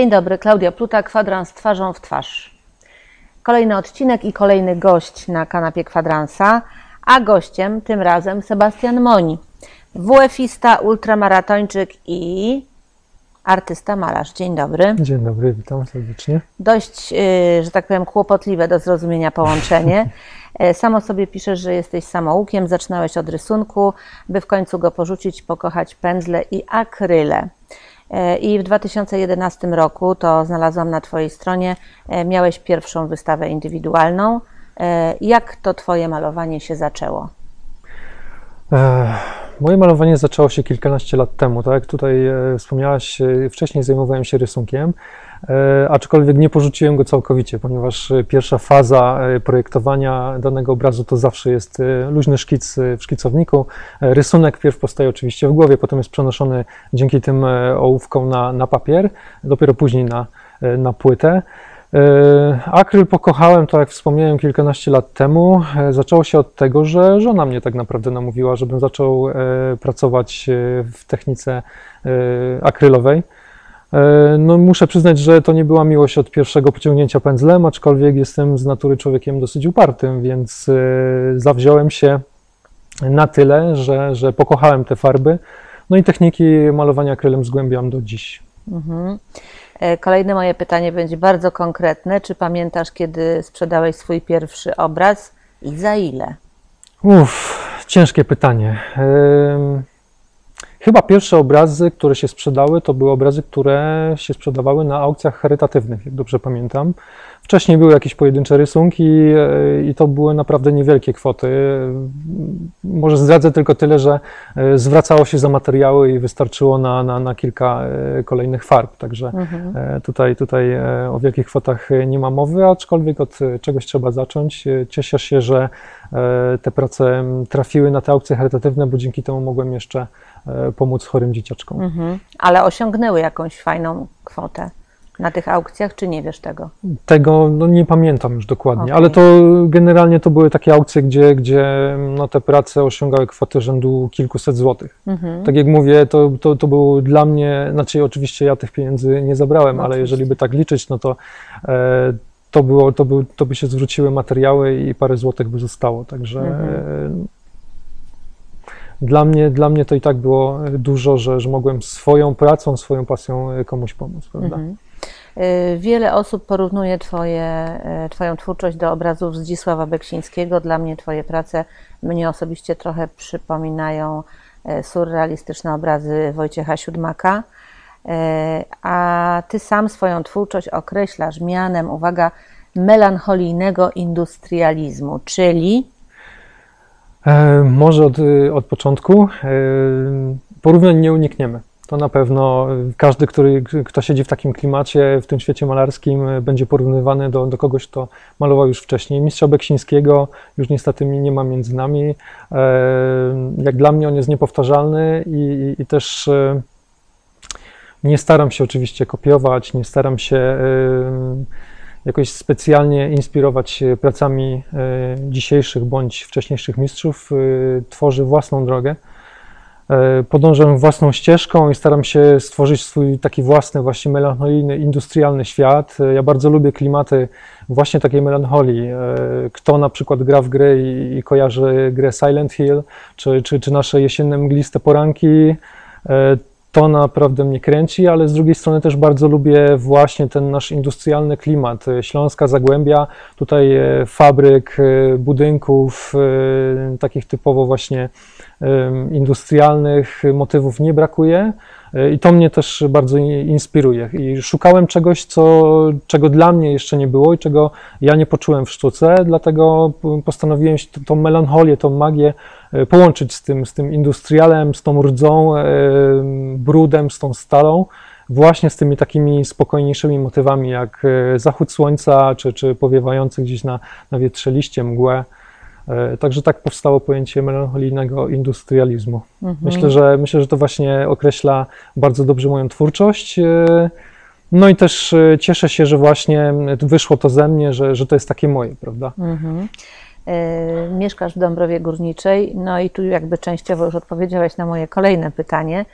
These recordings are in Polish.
Dzień dobry, Klaudia Pluta, kwadrans twarzą w twarz. Kolejny odcinek i kolejny gość na kanapie kwadransa, a gościem tym razem Sebastian Moni, WF-ista, ultramaratończyk i artysta malarz. Dzień dobry. Dzień dobry, witam serdecznie. Dość, yy, że tak powiem, kłopotliwe do zrozumienia połączenie. E, Samo sobie piszesz, że jesteś samoukiem, zaczynałeś od rysunku, by w końcu go porzucić, pokochać pędzle i akryle. E, I w 2011 roku, to znalazłam na Twojej stronie, e, miałeś pierwszą wystawę indywidualną. E, Jak to Twoje malowanie się zaczęło? Moje malowanie zaczęło się kilkanaście lat temu, tak tutaj e, wspomniałaś, e, wcześniej zajmowałem się rysunkiem, e, aczkolwiek nie porzuciłem go całkowicie, ponieważ pierwsza faza projektowania danego obrazu to zawsze jest luźny szkic w szkicowniku. Rysunek pierw powstaje oczywiście w głowie, potem jest przenoszony dzięki tym ołówkom na, na papier, dopiero później na, na płytę. E, Akryl pokochałem, tak jak wspomniałem, kilkanaście lat temu. E, Zaczęło się od tego, że żona mnie tak naprawdę namówiła, żebym zaczął e, pracować w technice akrylowej. No, muszę przyznać, że to nie była miłość od pierwszego pociągnięcia pędzlem, aczkolwiek jestem z natury człowiekiem dosyć upartym, więc zawziąłem się na tyle, że, że pokochałem te farby. No i techniki malowania akrylem zgłębiam do dziś. Mhm. E, Kolejne moje pytanie będzie bardzo konkretne. Czy pamiętasz, kiedy sprzedałeś swój pierwszy obraz i za ile? Uff, ciężkie pytanie. Chyba pierwsze obrazy, które się sprzedały, to były obrazy, które się sprzedawały na aukcjach charytatywnych, jak dobrze pamiętam. Wcześniej były jakieś pojedyncze rysunki e, i to były naprawdę niewielkie kwoty. Może zdradzę tylko tyle, że e, zwracało się za materiały i wystarczyło na, na, na kilka e, kolejnych farb. Także Mhm. Tutaj, tutaj o wielkich kwotach nie ma mowy, aczkolwiek od czegoś trzeba zacząć. Cieszę się, że te prace trafiły na te aukcje charytatywne, bo dzięki temu mogłem jeszcze pomóc chorym dzieciaczkom. Mhm. Ale osiągnęły jakąś fajną kwotę na tych aukcjach, czy nie wiesz tego? Tego no, nie pamiętam już dokładnie, Okej. ale to generalnie to były takie aukcje, gdzie, gdzie no, te prace osiągały kwotę rzędu kilkuset złotych. Mhm. Tak jak mówię, to, to, to było dla mnie, znaczy oczywiście ja tych pieniędzy nie zabrałem, No ale oczywiście. jeżeli by tak liczyć, no to e, to, było, to, był, to by się zwróciły materiały i parę złotych by zostało, także Mhm. e, dla, mnie, dla mnie to i tak było dużo, że, że mogłem swoją pracą, swoją pasją komuś pomóc, prawda? Mhm. Y, Wiele osób porównuje twoje, y, Twoją twórczość do obrazów Zdzisława Beksińskiego. Dla mnie Twoje prace mnie osobiście trochę przypominają y, surrealistyczne obrazy Wojciecha Siódmaka. A Ty sam swoją twórczość określasz mianem, uwaga, melancholijnego industrializmu, czyli E, może od, od początku. E, porównań nie unikniemy. To na pewno każdy, który, kto siedzi w takim klimacie, w tym świecie malarskim, będzie porównywany do, do kogoś, kto malował już wcześniej. Mistrza Beksińskiego już niestety nie ma między nami. E, Jak dla mnie on jest niepowtarzalny i, i, i też e, nie staram się oczywiście kopiować, nie staram się e, jakoś specjalnie inspirować pracami dzisiejszych bądź wcześniejszych mistrzów, tworzę własną drogę. E, Podążam własną ścieżką i staram się stworzyć swój taki własny, właśnie melancholijny, industrialny świat. E, Ja bardzo lubię klimaty właśnie takiej melancholii. E, Kto na przykład gra w gry i, i kojarzy grę Silent Hill, czy, czy, czy nasze jesienne mgliste poranki, to naprawdę mnie kręci, ale z drugiej strony też bardzo lubię właśnie ten nasz industrialny klimat. Śląska Zagłębia, tutaj fabryk, budynków, takich typowo właśnie industrialnych motywów nie brakuje. E, I to mnie też bardzo inspiruje. I szukałem czegoś, co, czego dla mnie jeszcze nie było i czego ja nie poczułem w sztuce, dlatego postanowiłem tą melancholię, tą magię e, połączyć z tym, z tym industrialem, z tą rdzą, e, brudem, z tą stalą, właśnie z tymi takimi spokojniejszymi motywami, jak zachód słońca, czy, czy powiewający gdzieś na, na wietrze liście, mgłę. E, Także tak powstało pojęcie melancholijnego industrializmu. Mhm. Myślę, że myślę, że to właśnie określa bardzo dobrze moją twórczość. E, No i też e, cieszę się, że właśnie wyszło to ze mnie, że, że to jest takie moje, prawda? Mhm. Mieszkasz w Dąbrowie Górniczej, no i tu jakby częściowo już odpowiedziałeś na moje kolejne pytanie,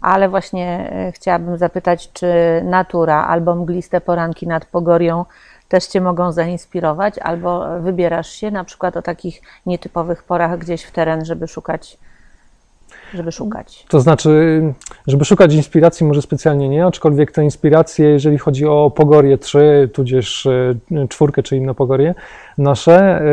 ale właśnie chciałabym zapytać, czy natura albo mgliste poranki nad Pogorią też Cię mogą zainspirować, albo wybierasz się na przykład o takich nietypowych porach gdzieś w teren, żeby szukać, żeby szukać. To znaczy, żeby szukać inspiracji, może specjalnie nie, aczkolwiek te inspiracje, jeżeli chodzi o Pogorie 3, tudzież e, czwórkę czy inne Pogorie nasze, e,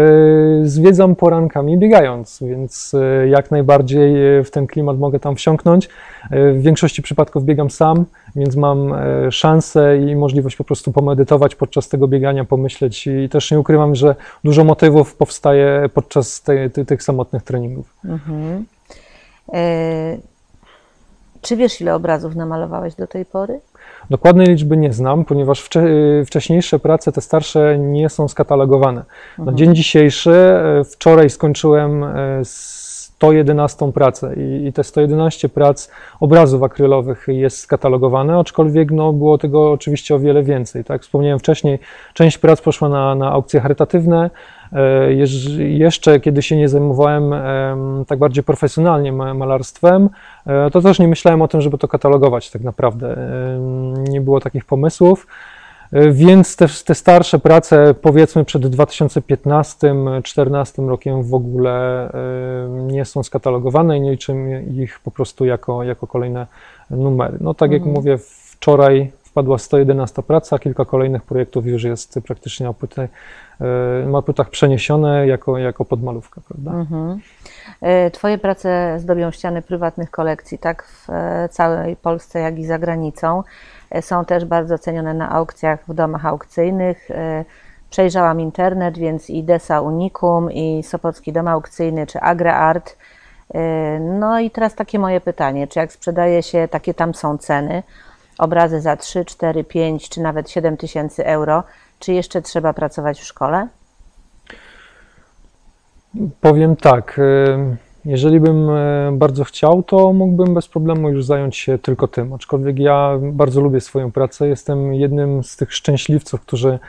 zwiedzam porankami biegając, więc e, jak najbardziej w ten klimat mogę tam wsiąknąć. W większości przypadków biegam sam, więc mam szansę i możliwość po prostu pomedytować podczas tego biegania, pomyśleć i też nie ukrywam, że dużo motywów powstaje podczas te, ty, tych samotnych treningów. Mhm. E, Czy wiesz, ile obrazów namalowałeś do tej pory? Dokładnej liczby nie znam, ponieważ wcze, wcześniejsze prace, te starsze, nie są skatalogowane. Na dzień dzisiejszy, e, wczoraj skończyłem e, 111 pracę i, i te 111 prac obrazów akrylowych jest skatalogowane, aczkolwiek no, było tego oczywiście o wiele więcej. Tak? Wspomniałem wcześniej, część prac poszła na, na aukcje charytatywne. E, Jeszcze kiedy się nie zajmowałem em, tak bardziej profesjonalnie ma- malarstwem, e, to też nie myślałem o tym, żeby to katalogować tak naprawdę. Nie było takich pomysłów. E, Więc te, te starsze prace, powiedzmy przed 2015-2014 rokiem, w ogóle e, nie są skatalogowane i nie liczymy ich po prostu jako, jako kolejne numery. No tak jak Mhm. mówię, wczoraj wpadła 111 praca, kilka kolejnych projektów już jest praktycznie na, płyty, e, na płytach przeniesione jako, jako podmalówka, prawda? Mhm. E, Twoje prace zdobią ściany prywatnych kolekcji, tak w e, całej Polsce, jak i za granicą. E, Są też bardzo cenione na aukcjach w domach aukcyjnych. E, Przejrzałam internet, więc i Desa Unicum, i Sopocki Dom Aukcyjny, czy AgraArt. E, No i teraz takie moje pytanie, czy jak sprzedaje się, takie tam są ceny, obrazy za 3, 4, 5 czy nawet 7 tysięcy euro, czy jeszcze trzeba pracować w szkole? Powiem tak, e, jeżeli bym e, bardzo chciał, to mógłbym bez problemu już zająć się tylko tym. Aczkolwiek ja bardzo lubię swoją pracę. Jestem jednym z tych szczęśliwców, którzy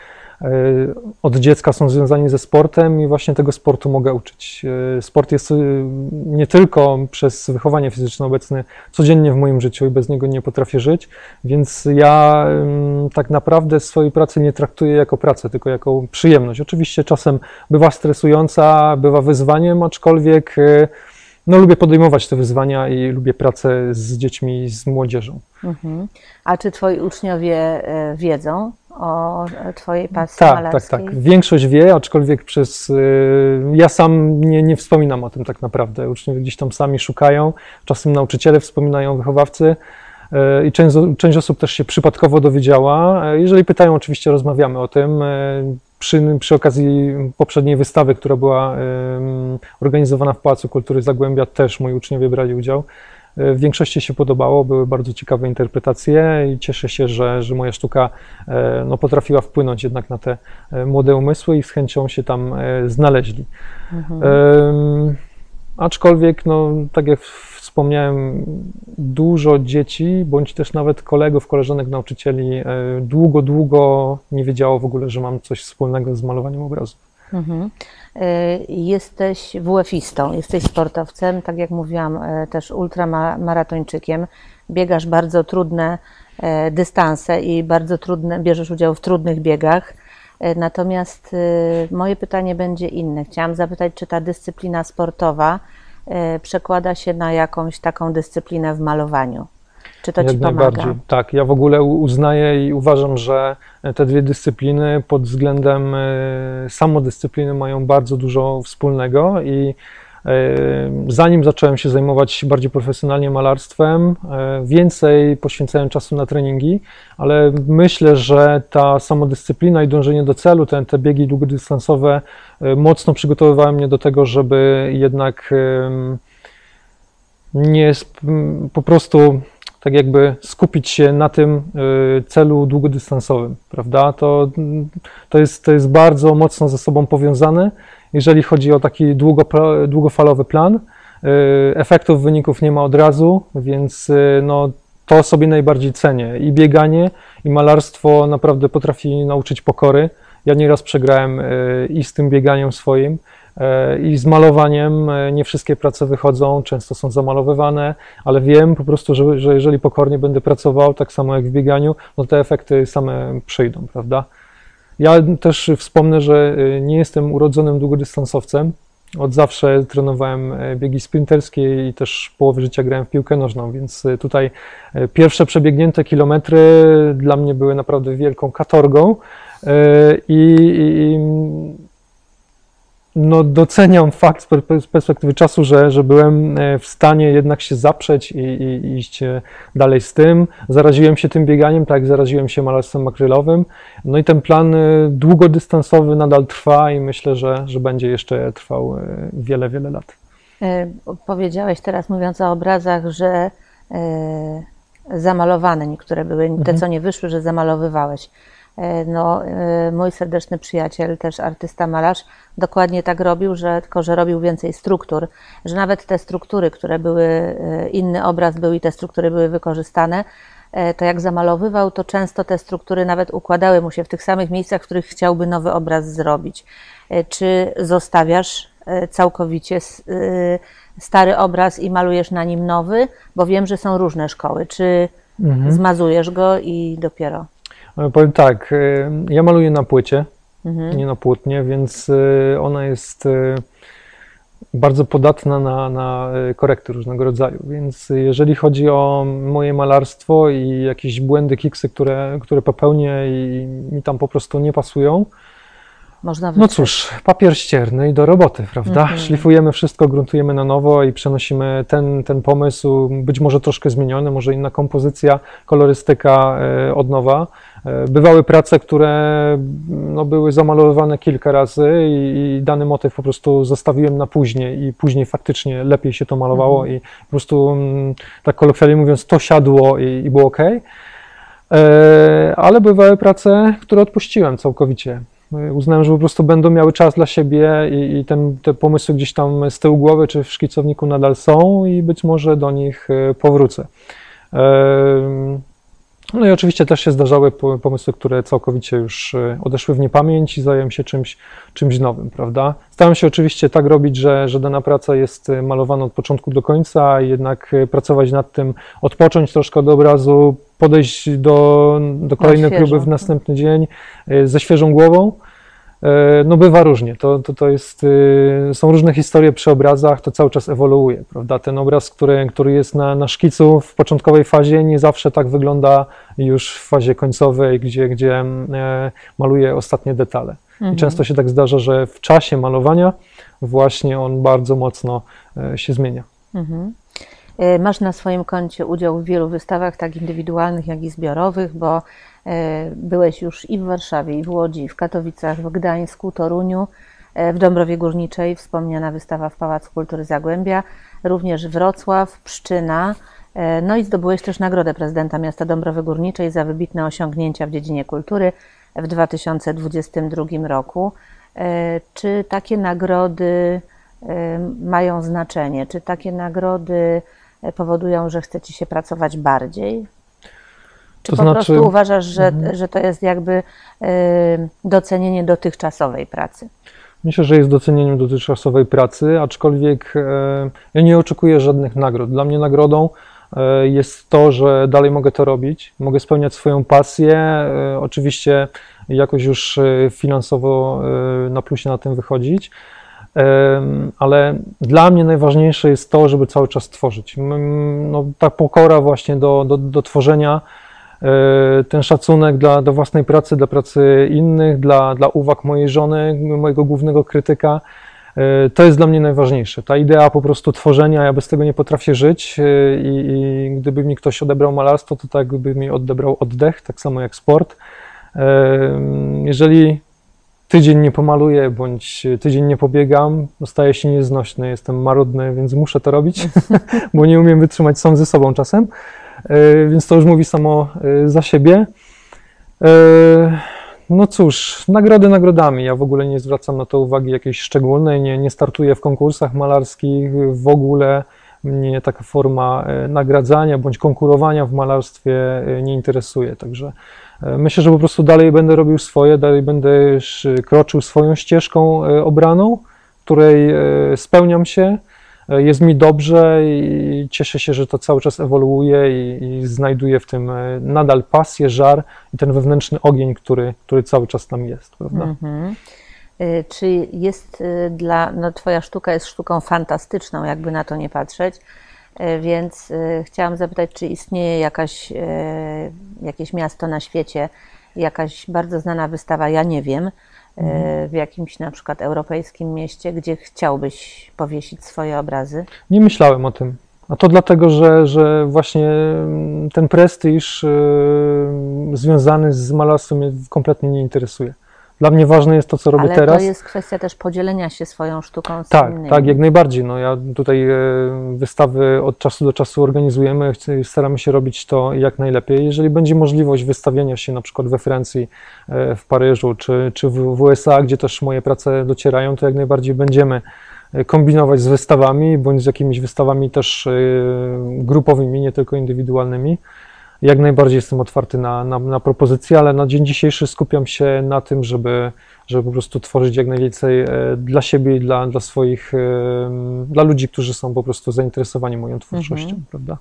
od dziecka są związani ze sportem i właśnie tego sportu mogę uczyć. E, Sport jest e, nie tylko przez wychowanie fizyczne obecny codziennie w moim życiu i bez niego nie potrafię żyć, więc ja tak naprawdę swojej pracy nie traktuję jako pracę, tylko jako przyjemność. Oczywiście czasem bywa stresująca, bywa wyzwaniem, aczkolwiek e, no, lubię podejmować te wyzwania i lubię pracę z dziećmi, z młodzieżą. Mhm. A czy twoi uczniowie e, wiedzą o twojej pasji Tak, tak, malarskiej? tak. Większość wie, aczkolwiek przez. y, Ja sam nie, nie wspominam o tym tak naprawdę. Uczniowie gdzieś tam sami szukają, czasem nauczyciele wspominają, wychowawcy. y, I część, część osób też się przypadkowo dowiedziała. Jeżeli pytają, oczywiście rozmawiamy o tym. E, Przy, przy okazji poprzedniej wystawy, która była organizowana w Pałacu Kultury Zagłębia, też moi uczniowie brali udział. E, W większości się podobało, były bardzo ciekawe interpretacje i cieszę się, że, że moja sztuka e, no, potrafiła wpłynąć jednak na te e, młode umysły i z chęcią się tam znaleźli. Mhm. Aczkolwiek, no, tak jak wspomniałem, dużo dzieci, bądź też nawet kolegów, koleżanek, nauczycieli długo, długo nie wiedziało w ogóle, że mam coś wspólnego z malowaniem obrazu. Mhm. E, Jesteś WF-istą, jesteś sportowcem, tak jak mówiłam, e, też ultramaratończykiem. Biegasz bardzo trudne e, dystanse i bardzo trudne, bierzesz udział w trudnych biegach. E, Natomiast e, moje pytanie będzie inne. Chciałam zapytać, czy ta dyscyplina sportowa przekłada się na jakąś taką dyscyplinę w malowaniu? Czy to ci Jak pomaga? najbardziej. Tak, ja w ogóle uznaję i uważam, że te dwie dyscypliny pod względem e, samodyscypliny mają bardzo dużo wspólnego i e, zanim zacząłem się zajmować bardziej profesjonalnie malarstwem, e, więcej poświęcałem czasu na treningi, ale myślę, że ta samodyscyplina i dążenie do celu, te, te biegi długodystansowe e, mocno przygotowywały mnie do tego, żeby jednak nie po prostu tak jakby skupić się na tym y, celu długodystansowym, prawda? To, to, jest, to jest bardzo mocno ze sobą powiązane, jeżeli chodzi o taki długo, długofalowy plan. Y, Efektów, wyników nie ma od razu, więc y, no, to sobie najbardziej cenię. I bieganie, i malarstwo naprawdę potrafi nauczyć pokory. Ja nieraz przegrałem i z tym bieganiem swoim, I z malowaniem e, nie wszystkie prace wychodzą, często są zamalowywane, ale wiem po prostu, że, że jeżeli pokornie będę pracował, tak samo jak w bieganiu, no te efekty same przyjdą, prawda? Ja też wspomnę, że e, nie jestem urodzonym długodystansowcem. Od zawsze trenowałem biegi sprinterskie i też połowę życia grałem w piłkę nożną, więc tutaj pierwsze przebiegnięte kilometry dla mnie były naprawdę wielką katorgą i, i no, doceniam fakt z perspektywy czasu, że, że byłem e, w stanie jednak się zaprzeć i, i, iść e, dalej z tym. Zaraziłem się tym bieganiem, tak jak zaraziłem się malarstwem akrylowym. No i ten plan e, długodystansowy nadal trwa i myślę, że, że będzie jeszcze trwał wiele, wiele lat. Powiedziałeś teraz, mówiąc o obrazach, że zamalowane niektóre były, te mhm. co nie wyszły, że zamalowywałeś. E, no, e, mój serdeczny przyjaciel, też artysta malarz, dokładnie tak robił, że tylko, że robił więcej struktur, że nawet te struktury, które były, e, inny obraz był i te struktury były wykorzystane, to jak zamalowywał, to często te struktury nawet układały mu się w tych samych miejscach, w których chciałby nowy obraz zrobić. Czy zostawiasz całkowicie stary obraz i malujesz na nim nowy? Bo wiem, że są różne szkoły. Czy mhm. zmazujesz go i dopiero? E, powiem tak, e, ja maluję na płycie, mhm. nie na płótnie, więc e, ona jest bardzo podatna na, na korekty różnego rodzaju. Więc jeżeli chodzi o moje malarstwo i jakieś błędy, kiksy, które, które popełnię i mi tam po prostu nie pasują, No cóż, papier ścierny i do roboty, prawda? Mhm. Szlifujemy wszystko, gruntujemy na nowo i przenosimy ten, ten pomysł, być może troszkę zmieniony, może inna kompozycja, kolorystyka od nowa. E, bywały prace, które no, były zamalowywane kilka razy i, i, dany motyw po prostu zostawiłem na później i później faktycznie lepiej się to malowało mhm. i po prostu, mm, tak kolokwialnie mówiąc, to siadło i, i było ok. E, ale bywały prace, które odpuściłem całkowicie. E, uznałem, że po prostu będą miały czas dla siebie i, i ten, te pomysły gdzieś tam z tyłu głowy czy w szkicowniku nadal są i być może do nich powrócę. No i oczywiście też się zdarzały pomysły, które całkowicie już e, odeszły w niepamięć i zająłem się czymś, czymś nowym, prawda? Staram się oczywiście tak robić, że, że dana praca jest e, malowana od początku do końca, jednak e, pracować nad tym, odpocząć troszkę od obrazu, podejść do, do kolejnej próby w następny dzień ze świeżą głową. E, no bywa różnie. To, to, to jest, y, są różne historie przy obrazach, to cały czas ewoluuje, prawda? Ten obraz, który, który jest na, na szkicu w początkowej fazie, nie zawsze tak wygląda już w fazie końcowej, gdzie, gdzie e, maluje ostatnie detale. Mhm. I często się tak zdarza, że w czasie malowania właśnie on bardzo mocno e, się zmienia. Mhm. Masz na swoim koncie udział w wielu wystawach, tak indywidualnych, jak i zbiorowych, bo byłeś już i w Warszawie, i w Łodzi, w Katowicach, w Gdańsku, Toruniu, e, w Dąbrowie Górniczej, wspomniana wystawa w Pałacu Kultury Zagłębia, również Wrocław, Pszczyna. E, no i zdobyłeś też nagrodę prezydenta miasta Dąbrowy Górniczej za wybitne osiągnięcia w dziedzinie kultury w 2022 roku. Czy takie nagrody mają znaczenie? Czy takie nagrody powodują, że chce ci się pracować bardziej? Czy to po znaczy... prostu uważasz, że, mhm. że to jest jakby y, docenienie dotychczasowej pracy? Myślę, że jest docenieniem dotychczasowej pracy, aczkolwiek e, ja nie oczekuję żadnych nagród. Dla mnie nagrodą e, jest to, że dalej mogę to robić, mogę spełniać swoją pasję. E, oczywiście jakoś już finansowo na plusie na tym wychodzić. Ale dla mnie najważniejsze jest to, żeby cały czas tworzyć. No, ta pokora właśnie do, do, do tworzenia ten szacunek dla, do własnej pracy, dla pracy innych, dla, dla uwag mojej żony, mojego głównego krytyka. E, to jest dla mnie najważniejsze. Ta idea po prostu tworzenia, ja bez tego nie potrafię żyć e, i, i gdyby mi ktoś odebrał malarstwo, to tak by mi odebrał oddech, tak samo jak sport. Jeżeli tydzień nie pomaluję, bądź tydzień nie pobiegam, staję się nieznośny, jestem marudny, więc muszę to robić, bo nie umiem wytrzymać sam ze sobą czasem. E, więc to już mówi samo e, za siebie. E, no cóż, nagrody nagrodami. Ja w ogóle nie zwracam na to uwagi jakiejś szczególnej, nie, nie startuję w konkursach malarskich, w ogóle mnie taka forma nagradzania bądź konkurowania w malarstwie nie interesuje. Także myślę, że po prostu dalej będę robił swoje, dalej będę kroczył swoją ścieżką obraną której spełniam się, jest mi dobrze i cieszę się, że to cały czas ewoluuje i, i znajduję w tym e, nadal pasję, żar i ten wewnętrzny ogień, który, który cały czas tam jest, prawda? Mhm. Y, Czy jest y, dla, no Twoja sztuka jest sztuką fantastyczną, jakby na to nie patrzeć, więc chciałam zapytać, czy istnieje jakaś, jakieś miasto na świecie, jakaś bardzo znana wystawa, ja nie wiem, w jakimś na przykład europejskim mieście, gdzie chciałbyś powiesić swoje obrazy? Nie myślałem o tym. A to dlatego, że, że właśnie mm, ten prestiż y, związany z malarstwem mnie kompletnie nie interesuje. Dla mnie ważne jest to, co robię Ale teraz. to jest kwestia też podzielenia się swoją sztuką z Tak, innymi. tak, jak najbardziej. No, ja tutaj e, wystawy od czasu do czasu organizujemy, staramy się robić to jak najlepiej. Jeżeli będzie możliwość wystawienia się na przykład we Francji, e, w Paryżu czy, czy w, USA, gdzie też moje prace docierają, to jak najbardziej będziemy e, kombinować z wystawami, bądź z jakimiś wystawami też grupowymi, nie tylko indywidualnymi. Jak najbardziej jestem otwarty na, na, na propozycje, ale na dzień dzisiejszy skupiam się na tym, żeby, żeby po prostu tworzyć jak najwięcej e, dla siebie i dla, dla swoich, e, dla ludzi, którzy są po prostu zainteresowani moją twórczością, prawda?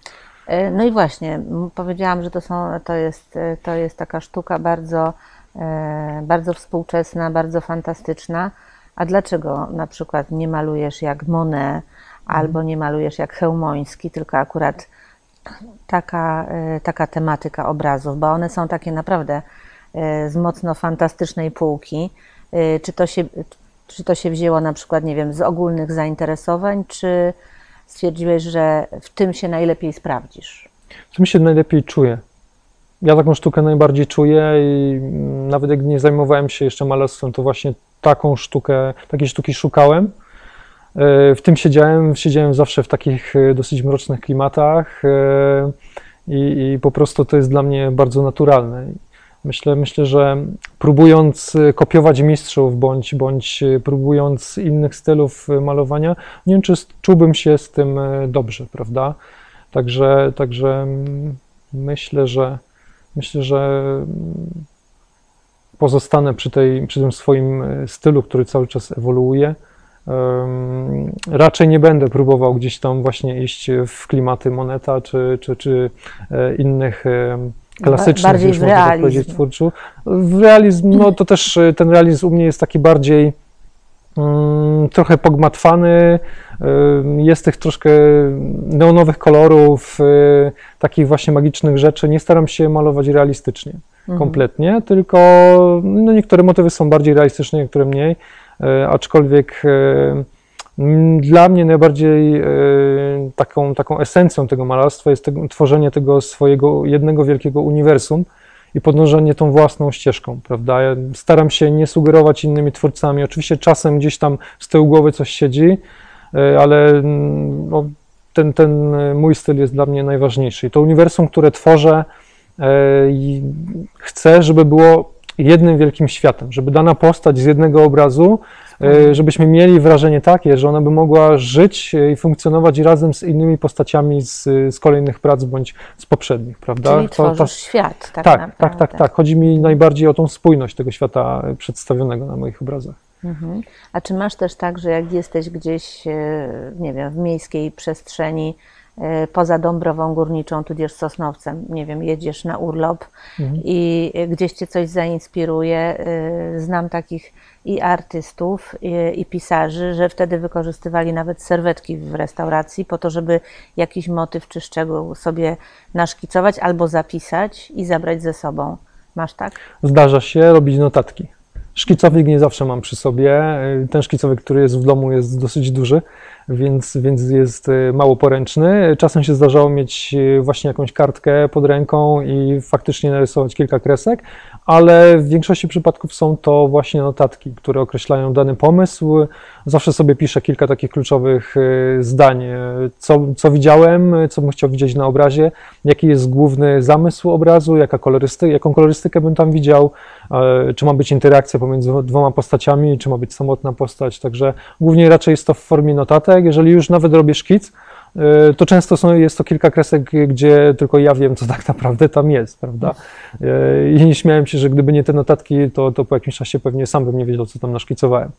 E, No i właśnie, powiedziałam, że to, są, to, jest, to jest taka sztuka bardzo, bardzo współczesna, bardzo fantastyczna. A dlaczego na przykład nie malujesz jak Monet albo nie malujesz jak Chełmoński, tylko akurat taka, e, taka tematyka obrazów, bo one są takie naprawdę e, z mocno fantastycznej półki. E, Czy to się, czy to się wzięło na przykład, nie wiem, z ogólnych zainteresowań, czy stwierdziłeś, że w tym się najlepiej sprawdzisz? W tym się najlepiej czuję. Ja taką sztukę najbardziej czuję i mm, nawet jak nie zajmowałem się jeszcze malarstwem, to właśnie taką sztukę, takiej sztuki szukałem. E, W tym siedziałem, siedziałem zawsze w takich e, dosyć mrocznych klimatach e, i, i po prostu to jest dla mnie bardzo naturalne. Myślę, myślę, że próbując kopiować mistrzów bądź, bądź próbując innych stylów malowania, nie wiem, czy czułbym się z tym dobrze, prawda? Także, także mm, myślę, że myślę, że mm, pozostanę przy, tej, przy tym swoim stylu, który cały czas ewoluuje. Raczej nie będę próbował gdzieś tam właśnie iść w klimaty Moneta czy, czy, czy e, innych klasycznych, bardziej już można tak powiedzieć, twórców. W realizm, no to też e, ten realizm u mnie jest taki bardziej mm, trochę pogmatwany, jest tych troszkę neonowych kolorów, y, takich właśnie magicznych rzeczy. Nie staram się malować realistycznie Mhm. kompletnie, tylko no, niektóre motywy są bardziej realistyczne, niektóre mniej, aczkolwiek y, mm, dla mnie najbardziej y, taką, taką esencją tego malarstwa jest tego, tworzenie tego swojego jednego wielkiego uniwersum i podążanie tą własną ścieżką, prawda? Ja staram się nie sugerować innymi twórcami. Oczywiście czasem gdzieś tam z tyłu głowy coś siedzi, ale no, ten, ten mój styl jest dla mnie najważniejszy. I to uniwersum, które tworzę, chcę, żeby było jednym wielkim światem, żeby dana postać z jednego obrazu, y, żebyśmy mieli wrażenie takie, że ona by mogła żyć y, i funkcjonować razem z innymi postaciami z, z kolejnych prac bądź z poprzednich, prawda? Czyli To- tworzysz świat, tak, tak, tak, tak, tak. Chodzi mi najbardziej o tą spójność tego świata y, przedstawionego na moich obrazach. Mhm. A czy masz też tak, że jak jesteś gdzieś, e, nie wiem, w miejskiej przestrzeni, e, poza Dąbrową Górniczą, tudzież Sosnowcem, nie wiem, jedziesz na urlop Mhm. i e, gdzieś cię coś zainspiruje, e, znam takich i artystów, i, i pisarzy, że wtedy wykorzystywali nawet serwetki w restauracji po to, żeby jakiś motyw czy szczegół sobie naszkicować albo zapisać i zabrać ze sobą. Masz tak? Zdarza się robić notatki. Szkicownik nie zawsze mam przy sobie. Y, Ten szkicownik, który jest w domu, jest dosyć duży, więc, więc jest y, mało poręczny. Czasem się zdarzało mieć y, właśnie jakąś kartkę pod ręką i faktycznie narysować kilka kresek, ale w większości przypadków są to właśnie notatki, które określają dany pomysł. Zawsze sobie piszę kilka takich kluczowych y, zdań, co, co widziałem, co bym chciał widzieć na obrazie, jaki jest główny zamysł obrazu, jaka kolorysty, jaką kolorystykę bym tam widział, e, czy ma być interakcja pomiędzy dwoma postaciami, czy ma być samotna postać. Także głównie raczej jest to w formie notatek. Jeżeli już nawet robię szkic, e, to często są, jest to kilka kresek, gdzie tylko ja wiem, co tak naprawdę tam jest, prawda? E, I śmiałem się, że gdyby nie te notatki, to, to po jakimś czasie pewnie sam bym nie wiedział, co tam naszkicowałem.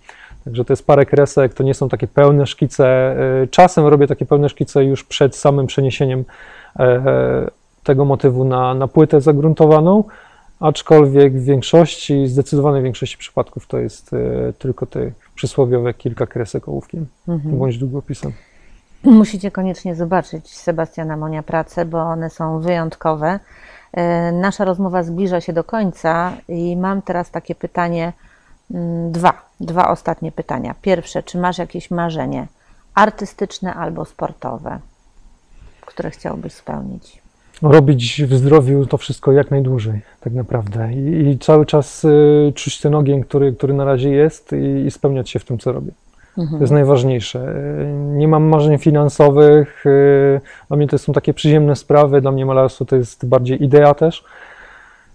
Także to jest parę kresek, to nie są takie pełne szkice. Y, Czasem robię takie pełne szkice już przed samym przeniesieniem e, tego motywu na, na płytę zagruntowaną, aczkolwiek w większości, zdecydowanej większości przypadków to jest e, tylko te przysłowiowe kilka kresek ołówkiem Mhm. bądź długopisem. Musicie koniecznie zobaczyć Sebastiana Monia pracę, bo one są wyjątkowe. E, Nasza rozmowa zbliża się do końca i mam teraz takie pytanie, mm, dwa, dwa ostatnie pytania. Pierwsze, czy masz jakieś marzenie artystyczne albo sportowe, które chciałbyś spełnić? Robić w zdrowiu to wszystko jak najdłużej, tak naprawdę. I, i cały czas y, czuć ten ogień, który, który na razie jest i, i spełniać się w tym, co robię. To jest najważniejsze. Y, Nie mam marzeń finansowych. y, Dla mnie to są takie przyziemne sprawy. Dla mnie malarstwo to jest bardziej idea też.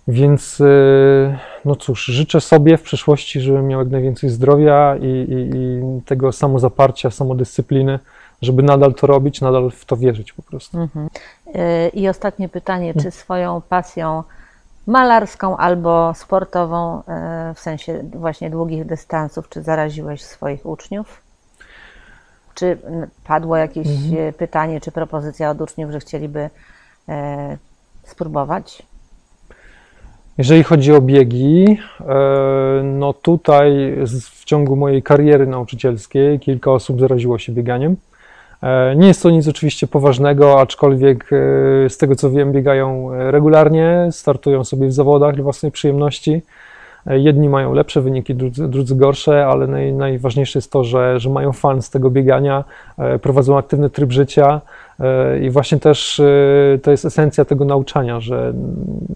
Więc y, no cóż, życzę sobie w przyszłości, żebym miał jak najwięcej zdrowia i, i, i tego samozaparcia, samodyscypliny, żeby nadal to robić, nadal w to wierzyć po prostu. Mhm. E, I ostatnie pytanie, czy swoją pasją malarską albo sportową, e, w sensie właśnie długich dystansów, czy zaraziłeś swoich uczniów? Czy padło jakieś e, pytanie, czy propozycja od uczniów, że chcieliby spróbować? Jeżeli chodzi o biegi, no tutaj w ciągu mojej kariery nauczycielskiej kilka osób zaraziło się bieganiem. E, Nie jest to nic oczywiście poważnego, aczkolwiek e, z tego co wiem, biegają e, regularnie, startują sobie w zawodach dla własnej przyjemności. Jedni mają lepsze wyniki, drudzy, drudzy gorsze, ale naj, najważniejsze jest to, że, że mają fan z tego biegania, e, prowadzą aktywny tryb życia e, i właśnie też e, to jest esencja tego nauczania, że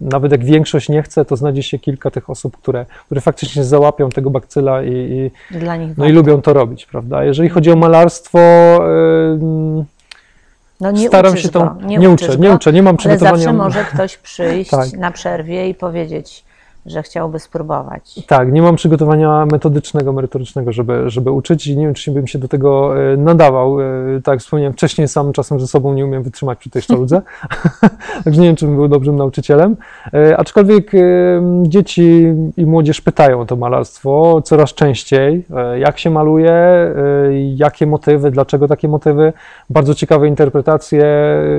nawet jak większość nie chce, to znajdzie się kilka tych osób, które, które faktycznie załapią tego bakcyla i, i, no i lubią to robić, prawda? Jeżeli chodzi o malarstwo, No nie staram się tą. nie, Nie, uczę, go, nie uczę, nie mam Ale przygotowania. zawsze może ktoś przyjść Tak. na przerwie i powiedzieć, że chciałby spróbować. Tak, nie mam przygotowania metodycznego, merytorycznego, żeby, żeby uczyć i nie wiem, czy bym się do tego e, nadawał. E, Tak jak wspomniałem wcześniej, sam czasem ze sobą nie umiem wytrzymać przy tej sztaludze, także nie wiem, czy bym był dobrym nauczycielem. E, Aczkolwiek dzieci i młodzież pytają o to malarstwo coraz częściej, jak się maluje, jakie motywy, dlaczego takie motywy. Bardzo ciekawe interpretacje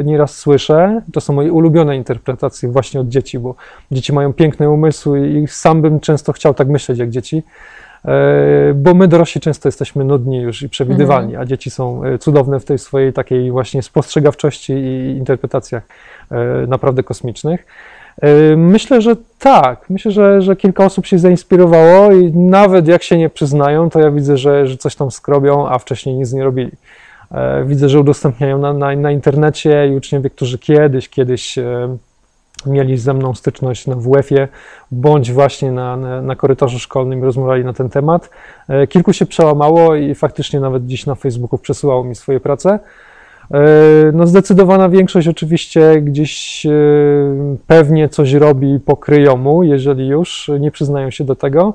nieraz słyszę. To są moje ulubione interpretacje właśnie od dzieci, bo dzieci mają piękne umysły i sam bym często chciał tak myśleć jak dzieci, e, bo my dorośli często jesteśmy nudni już i przewidywalni, a dzieci są e, cudowne w tej swojej takiej właśnie spostrzegawczości i interpretacjach e, naprawdę kosmicznych. Myślę, że tak. Myślę, że, że kilka osób się zainspirowało i nawet jak się nie przyznają, to ja widzę, że, że coś tam skrobią, a wcześniej nic nie robili. Widzę, że udostępniają na, na, na internecie i uczniowie, którzy kiedyś, kiedyś mieli ze mną styczność na WF-ie, bądź właśnie na, na, na korytarzu szkolnym rozmawiali na ten temat. E, Kilku się przełamało i faktycznie nawet dziś na Facebooku przesyłało mi swoje prace. E, No zdecydowana większość oczywiście gdzieś e, pewnie coś robi po kryjomu, jeżeli już nie przyznają się do tego.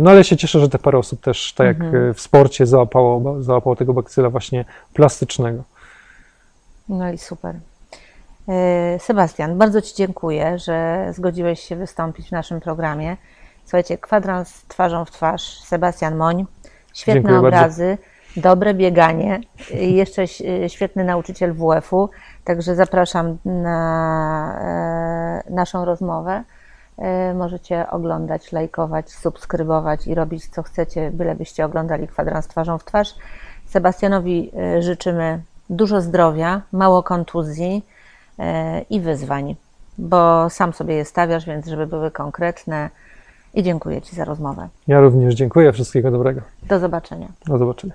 No ale się cieszę, że te parę osób też, tak jak Mhm. w sporcie, załapało, załapało tego bakcyla właśnie plastycznego. No i super. E, Sebastian, bardzo Ci dziękuję, że zgodziłeś się wystąpić w naszym programie. Słuchajcie, kwadrans twarzą w twarz, Sebastian Moń, świetne Dziękuję bardzo. obrazy, dobre bieganie i jeszcze e, świetny nauczyciel WF-u, także zapraszam na e, naszą rozmowę. Możecie oglądać, lajkować, subskrybować i robić co chcecie, bylebyście oglądali kwadrans twarzą w twarz. Sebastianowi życzymy dużo zdrowia, mało kontuzji i wyzwań, bo sam sobie je stawiasz, więc żeby były konkretne. I dziękuję Ci za rozmowę. Ja również dziękuję, wszystkiego dobrego. Do zobaczenia. Do zobaczenia.